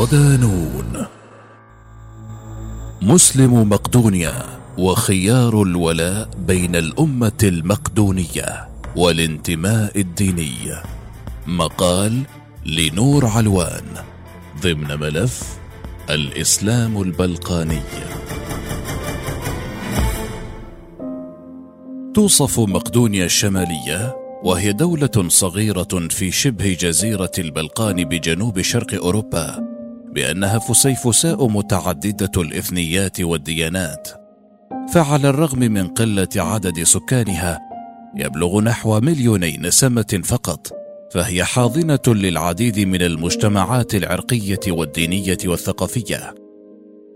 صدانون مسلم مقدونيا وخيار الولاء بين الأمة المقدونية والانتماء الديني. مقال لنور علوان ضمن ملف الإسلام البلقاني. توصف مقدونيا الشمالية وهي دولة صغيرة في شبه جزيرة البلقان بجنوب شرق أوروبا بأنها فسيفساء متعددة الإثنيات والديانات. فعلى الرغم من قلة عدد سكانها يبلغ نحو مليوني نسمه فقط فهي حاضنة للعديد من المجتمعات العرقية والدينية والثقافية.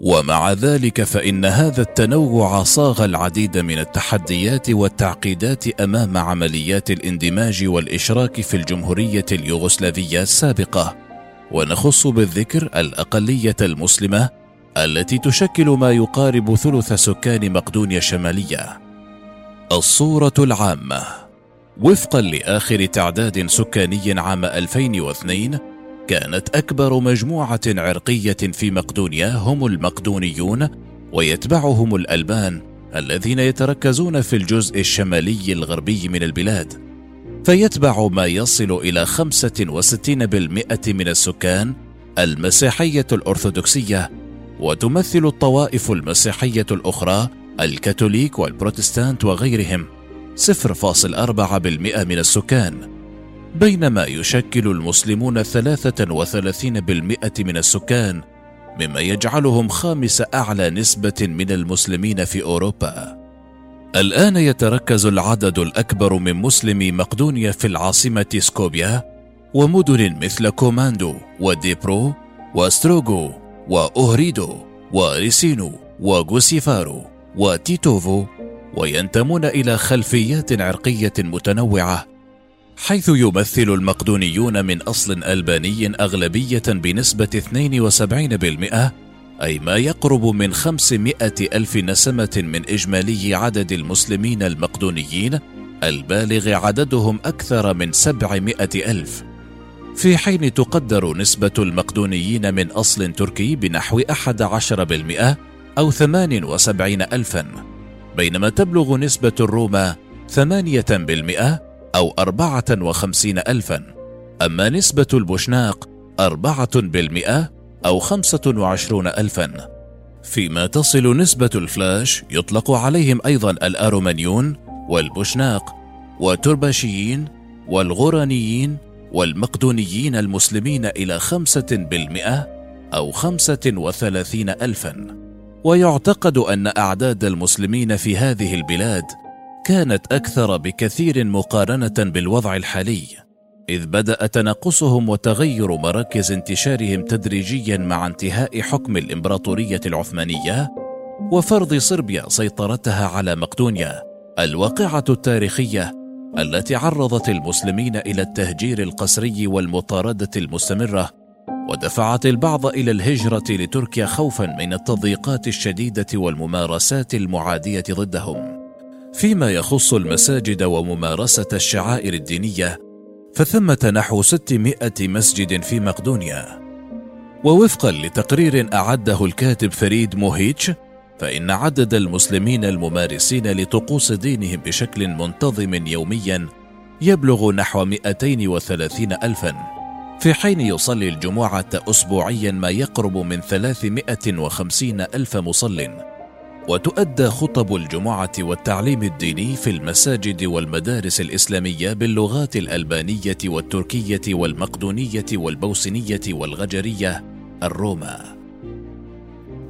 ومع ذلك فإن هذا التنوع صاغ العديد من التحديات والتعقيدات أمام عمليات الاندماج والإشراك في الجمهورية اليوغوسلافية السابقة. ونخص بالذكر الأقلية المسلمة التي تشكل ما يقارب ثلث سكان مقدونيا الشمالية. الصورة العامة. وفقا لآخر تعداد سكاني عام 2002 كانت أكبر مجموعة عرقية في مقدونيا هم المقدونيون ويتبعهم الألبان الذين يتركزون في الجزء الشمالي الغربي من البلاد. فيتبع ما يصل إلى 65% من السكان المسيحية الأرثوذكسية وتمثل الطوائف المسيحية الأخرى الكاثوليك والبروتستانت وغيرهم 0.4% من السكان. بينما يشكل المسلمون 33% من السكان مما يجعلهم خامس أعلى نسبة من المسلمين في أوروبا. الآن يتركز العدد الأكبر من مسلمي مقدونيا في العاصمة سكوبيا ومدن مثل كومانوفو وديبرو وستروغو وأوهريدو وريسينو وغوستيفار وتيتوفو وينتمون إلى خلفيات عرقية متنوعة حيث يمثل المقدونيون من أصل ألباني أغلبية بنسبة 72% أي ما يقرب من 500 ألف نسمة من إجمالي عدد المسلمين المقدونيين البالغ عددهم أكثر من 700 ألف. في حين تقدر نسبة المقدونيين من أصل تركي بنحو 11% أو 78 ألفا بينما تبلغ نسبة الروما 8% أو أربعة وخمسين ألفا. أما نسبة البوشناق أربعة بالمئة أو خمسة وعشرون ألفا. فيما تصل نسبة الفلاش يطلق عليهم أيضا الأرومانيون والبوشناق والترباشيين والغورانيين والمقدونيين المسلمين إلى خمسة بالمئة أو خمسة وثلاثين ألفا. ويعتقد أن أعداد المسلمين في هذه البلاد كانت أكثر بكثير مقارنة بالوضع الحالي. إذ بدأ تناقصهم وتغير مراكز انتشارهم تدريجيا مع انتهاء حكم الإمبراطورية العثمانية وفرض صربيا سيطرتها على مقدونيا الواقعة التاريخية التي عرضت المسلمين إلى التهجير القسري والمطاردة المستمرة ودفعت البعض إلى الهجرة لتركيا خوفا من التضييقات الشديدة والممارسات المعادية ضدهم. فيما يخص المساجد وممارسة الشعائر الدينية فثمة نحو 600 مسجد في مقدونيا. ووفقا لتقرير أعده الكاتب فريد موهيتش فإن عدد المسلمين الممارسين لطقوس دينهم بشكل منتظم يوميا يبلغ نحو 230 ألفا. في حين يصلي الجمعة أسبوعيا ما يقرب من 350 ألف مصلٍ. وتؤدى خطب الجمعة والتعليم الديني في المساجد والمدارس الإسلامية باللغات الألبانية والتركية والمقدونية والبوسنية والغجرية الروما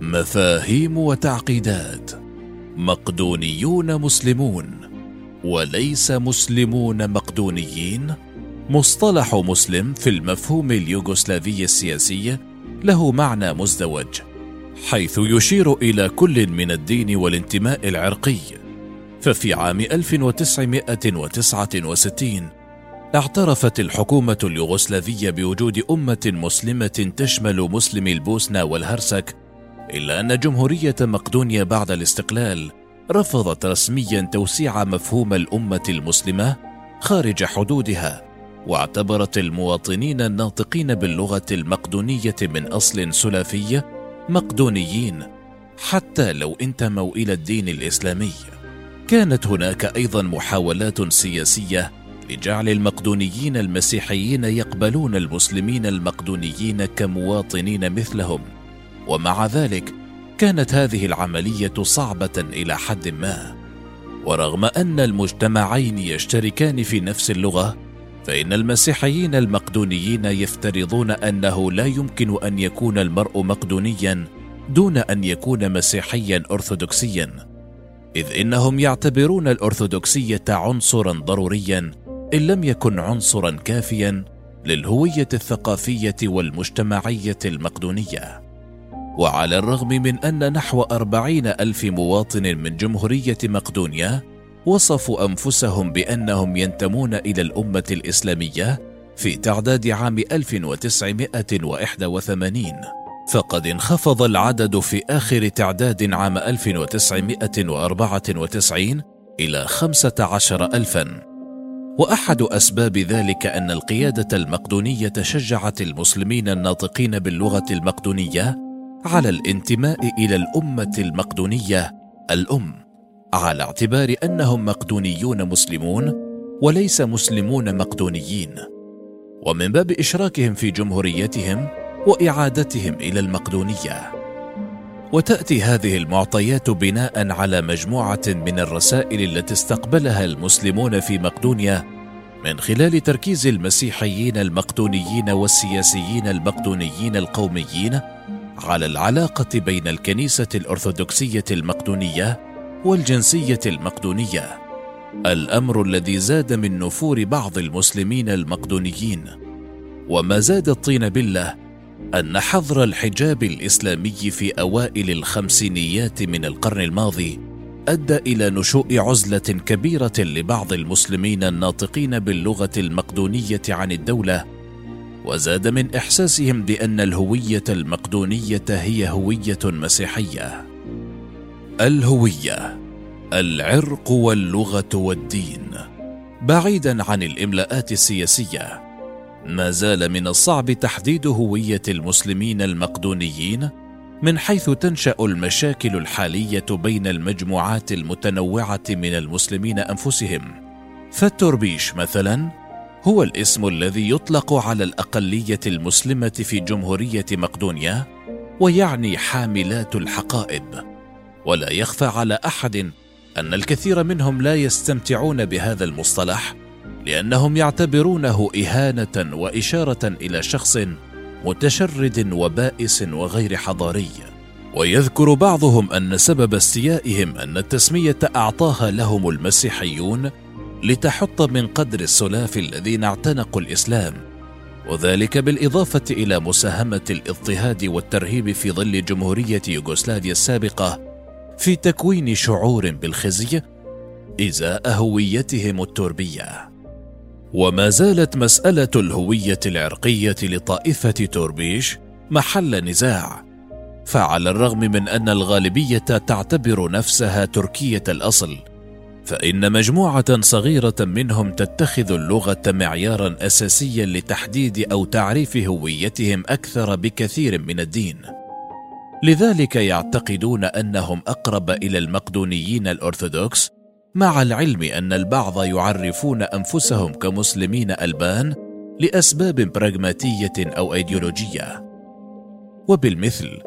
مفاهيم وتعقيدات. مقدونيون مسلمون. وليس مسلمون مقدونيين. مصطلح مسلم في المفهوم اليوغوسلافي السياسي له معنى مزدوج. حيث يشير إلى كل من الدين والانتماء العرقي. ففي عام 1969 اعترفت الحكومة اليوغوسلافية بوجود أمة مسلمة تشمل مسلمي البوسنة والهرسك إلا أن جمهورية مقدونيا بعد الاستقلال رفضت رسميا توسيع مفهوم الأمة المسلمة خارج حدودها واعتبرت المواطنين الناطقين باللغة المقدونية من أصل سلافي مقدونيين حتى لو انتموا إلى الدين الإسلامي. كانت هناك أيضا محاولات سياسية لجعل المقدونيين المسيحيين يقبلون المسلمين المقدونيين كمواطنين مثلهم، ومع ذلك كانت هذه العملية صعبة إلى حد ما. ورغم أن المجتمعين يشتركان في نفس اللغة، فإن المسيحيين المقدونيين يفترضون أنه لا يمكن أن يكون المرء مقدونيا دون أن يكون مسيحيا أرثوذكسيا، إذ إنهم يعتبرون الأرثوذكسية عنصرا ضروريا إن لم يكن عنصرا كافيا للهوية الثقافية والمجتمعية المقدونية. وعلى الرغم من أن نحو أربعين ألف مواطن من جمهورية مقدونيا وصفوا أنفسهم بأنهم ينتمون إلى الأمة الإسلامية في تعداد عام 1981 فقد انخفض العدد في آخر تعداد عام 1994 إلى 15 ألفا. وأحد أسباب ذلك أن القيادة المقدونية شجعت المسلمين الناطقين باللغة المقدونية على الانتماء إلى الأمة المقدونية الأم. على اعتبار أنهم مقدونيون مسلمون وليس مسلمون مقدونيين. ومن باب إشراكهم في جمهوريتهم وإعادتهم إلى المقدونية. وتأتي هذه المعطيات بناء على مجموعة من الرسائل التي استقبلها المسلمون في مقدونيا من خلال تركيز المسيحيين المقدونيين والسياسيين المقدونيين القوميين على العلاقة بين الكنيسة الأرثوذكسية المقدونية والجنسية المقدونية. الأمر الذي زاد من نفور بعض المسلمين المقدونيين. وما زاد الطين بلة أن حظر الحجاب الإسلامي في أوائل الخمسينيات من القرن الماضي أدى إلى نشوء عزلة كبيرة لبعض المسلمين الناطقين باللغة المقدونية عن الدولة. وزاد من إحساسهم بأن الهوية المقدونية هي هوية مسيحية. الهوية العرق واللغة والدين. بعيدا عن الإملاءات السياسية ما زال من الصعب تحديد هوية المسلمين المقدونيين من حيث تنشأ المشاكل الحالية بين المجموعات المتنوعة من المسلمين أنفسهم. فالتوربيش مثلا هو الاسم الذي يطلق على الأقلية المسلمة في جمهورية مقدونيا ويعني حاملات الحقائب. ولا يخفى على أحد أن الكثير منهم لا يستمتعون بهذا المصطلح لأنهم يعتبرونه إهانة وإشارة إلى شخص متشرد وبائس وغير حضاري. ويذكر بعضهم أن سبب استيائهم أن التسمية أعطاها لهم المسيحيون لتحط من قدر السلاف الذين اعتنقوا الإسلام وذلك بالإضافة إلى مساهمة الاضطهاد والترهيب في ظل جمهورية يوغوسلافيا السابقة. في تكوين شعور بالخزي ازاء هويتهم التربية. وما زالت مسألة الهوية العرقية لطائفة توربيش محل نزاع. فعلى الرغم من أن الغالبية تعتبر نفسها تركية الأصل فإن مجموعة صغيرة منهم تتخذ اللغة معيارا اساسيا لتحديد أو تعريف هويتهم أكثر بكثير من الدين. لذلك يعتقدون أنهم أقرب إلى المقدونيين الأرثوذكس مع العلم أن البعض يعرفون أنفسهم كمسلمين ألبان لأسباب براغماتية أو أيديولوجية. وبالمثل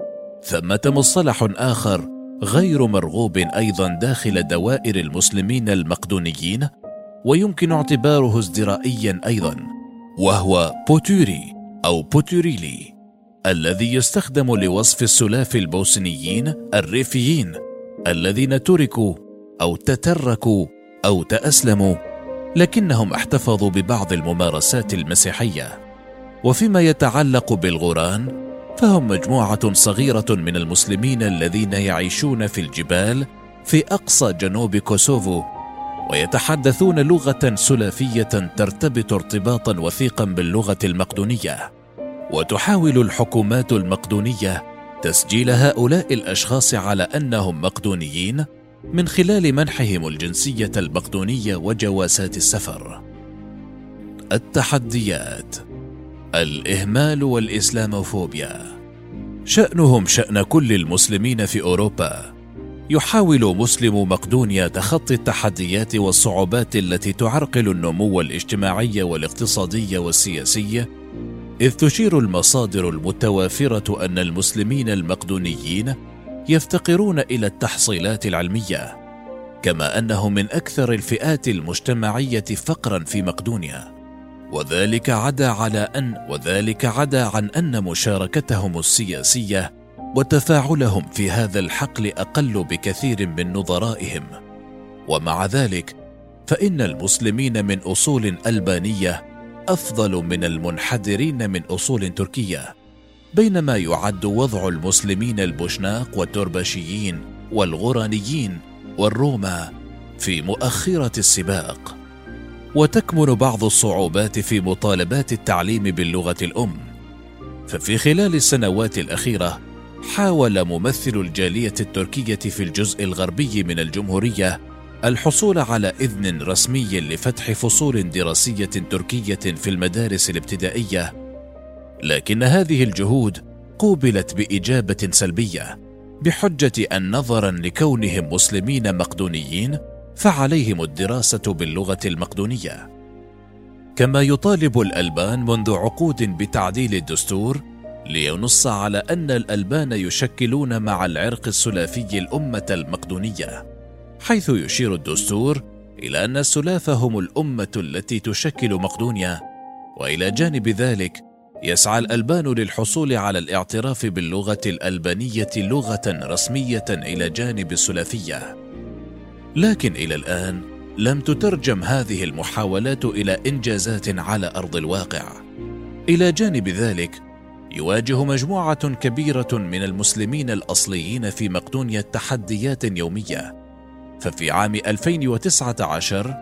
ثمة مصطلح آخر غير مرغوب أيضا داخل دوائر المسلمين المقدونيين ويمكن اعتباره ازدرائيا أيضا وهو بوتوري أو بوتوريلي. الذي يستخدم لوصف السلاف البوسنيين الريفيين الذين تركوا أو تتركوا أو تأسلموا لكنهم احتفظوا ببعض الممارسات المسيحية. وفيما يتعلق بالغوران فهم مجموعة صغيرة من المسلمين الذين يعيشون في الجبال في أقصى جنوب كوسوفو ويتحدثون لغة سلافية ترتبط ارتباطا وثيقا باللغة المقدونية. وتحاول الحكومات المقدونية تسجيل هؤلاء الأشخاص على أنهم مقدونيين من خلال منحهم الجنسية المقدونية وجوازات السفر. التحديات الإهمال والإسلاموفوبيا شأنهم شأن كل المسلمين في أوروبا. يحاول مسلم مقدونيا تخطي التحديات والصعوبات التي تعرقل النمو الاجتماعي والاقتصادي والسياسي إذ تشير المصادر المتوافرة أن المسلمين المقدونيين يفتقرون إلى التحصيلات العلمية كما انهم من أكثر الفئات المجتمعية فقرا في مقدونيا. وذلك عدا على أن وذلك عدا عن أن مشاركتهم السياسية وتفاعلهم في هذا الحقل أقل بكثير من نظرائهم. ومع ذلك فإن المسلمين من أصول ألبانية أفضل من المنحدرين من أصول تركية بينما يعد وضع المسلمين البوشناق والتربشيين والغرانيين والروما في مؤخرة السباق. وتكمن بعض الصعوبات في مطالبات التعليم باللغة الأم. ففي خلال السنوات الأخيرة حاول ممثل الجالية التركية في الجزء الغربي من الجمهورية الحصول على إذن رسمي لفتح فصول دراسية تركية في المدارس الابتدائية. لكن هذه الجهود قوبلت بإجابة سلبية بحجة أن نظرا لكونهم مسلمين مقدونيين فعليهم الدراسة باللغة المقدونية. كما يطالب الألبان منذ عقود بتعديل الدستور لينص على أن الألبان يشكلون مع العرق السلافي الأمة المقدونية. حيث يشير الدستور إلى أن السلاف هم الأمة التي تشكل مقدونيا وإلى جانب ذلك يسعى الألبان للحصول على الاعتراف باللغة الألبانية لغة رسمية إلى جانب السلافية. لكن إلى الآن لم تترجم هذه المحاولات إلى إنجازات على أرض الواقع. إلى جانب ذلك يواجه مجموعة كبيرة من المسلمين الأصليين في مقدونيا تحديات يومية ففي عام 2019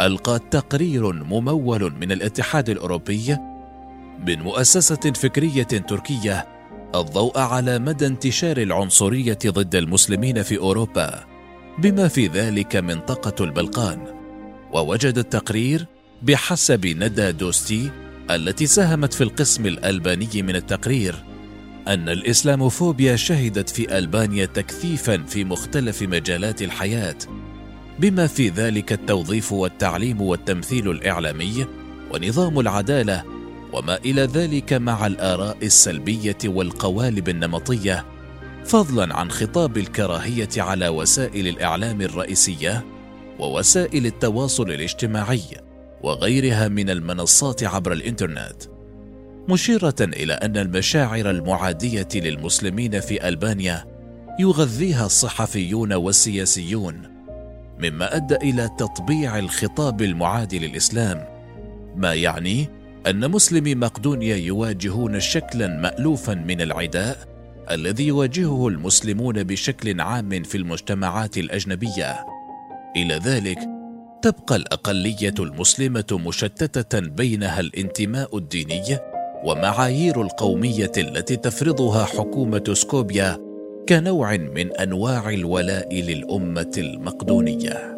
ألقى تقرير ممول من الاتحاد الأوروبي من مؤسسة فكرية تركية الضوء على مدى انتشار العنصرية ضد المسلمين في أوروبا بما في ذلك منطقة البلقان. ووجد التقرير بحسب ندى دوستي التي ساهمت في القسم الألباني من التقرير. أن الإسلاموفوبيا شهدت في ألبانيا تكثيفا في مختلف مجالات الحياة بما في ذلك التوظيف والتعليم والتمثيل الإعلامي ونظام العدالة وما إلى ذلك مع الآراء السلبية والقوالب النمطية فضلا عن خطاب الكراهية على وسائل الإعلام الرئيسية ووسائل التواصل الاجتماعي وغيرها من المنصات عبر الإنترنت. مشيرة إلى أن المشاعر المعادية للمسلمين في ألبانيا يغذيها الصحفيون والسياسيون مما أدى إلى تطبيع الخطاب المعادي للإسلام ما يعني أن مسلمي مقدونيا يواجهون شكلا مألوفا من العداء الذي يواجهه المسلمون بشكل عام في المجتمعات الأجنبية. إلى ذلك تبقى الأقلية المسلمة مشتتة بينها الانتماء الديني ومعايير القومية التي تفرضها حكومة سكوبيا كنوع من أنواع الولاء للأمة المقدونية.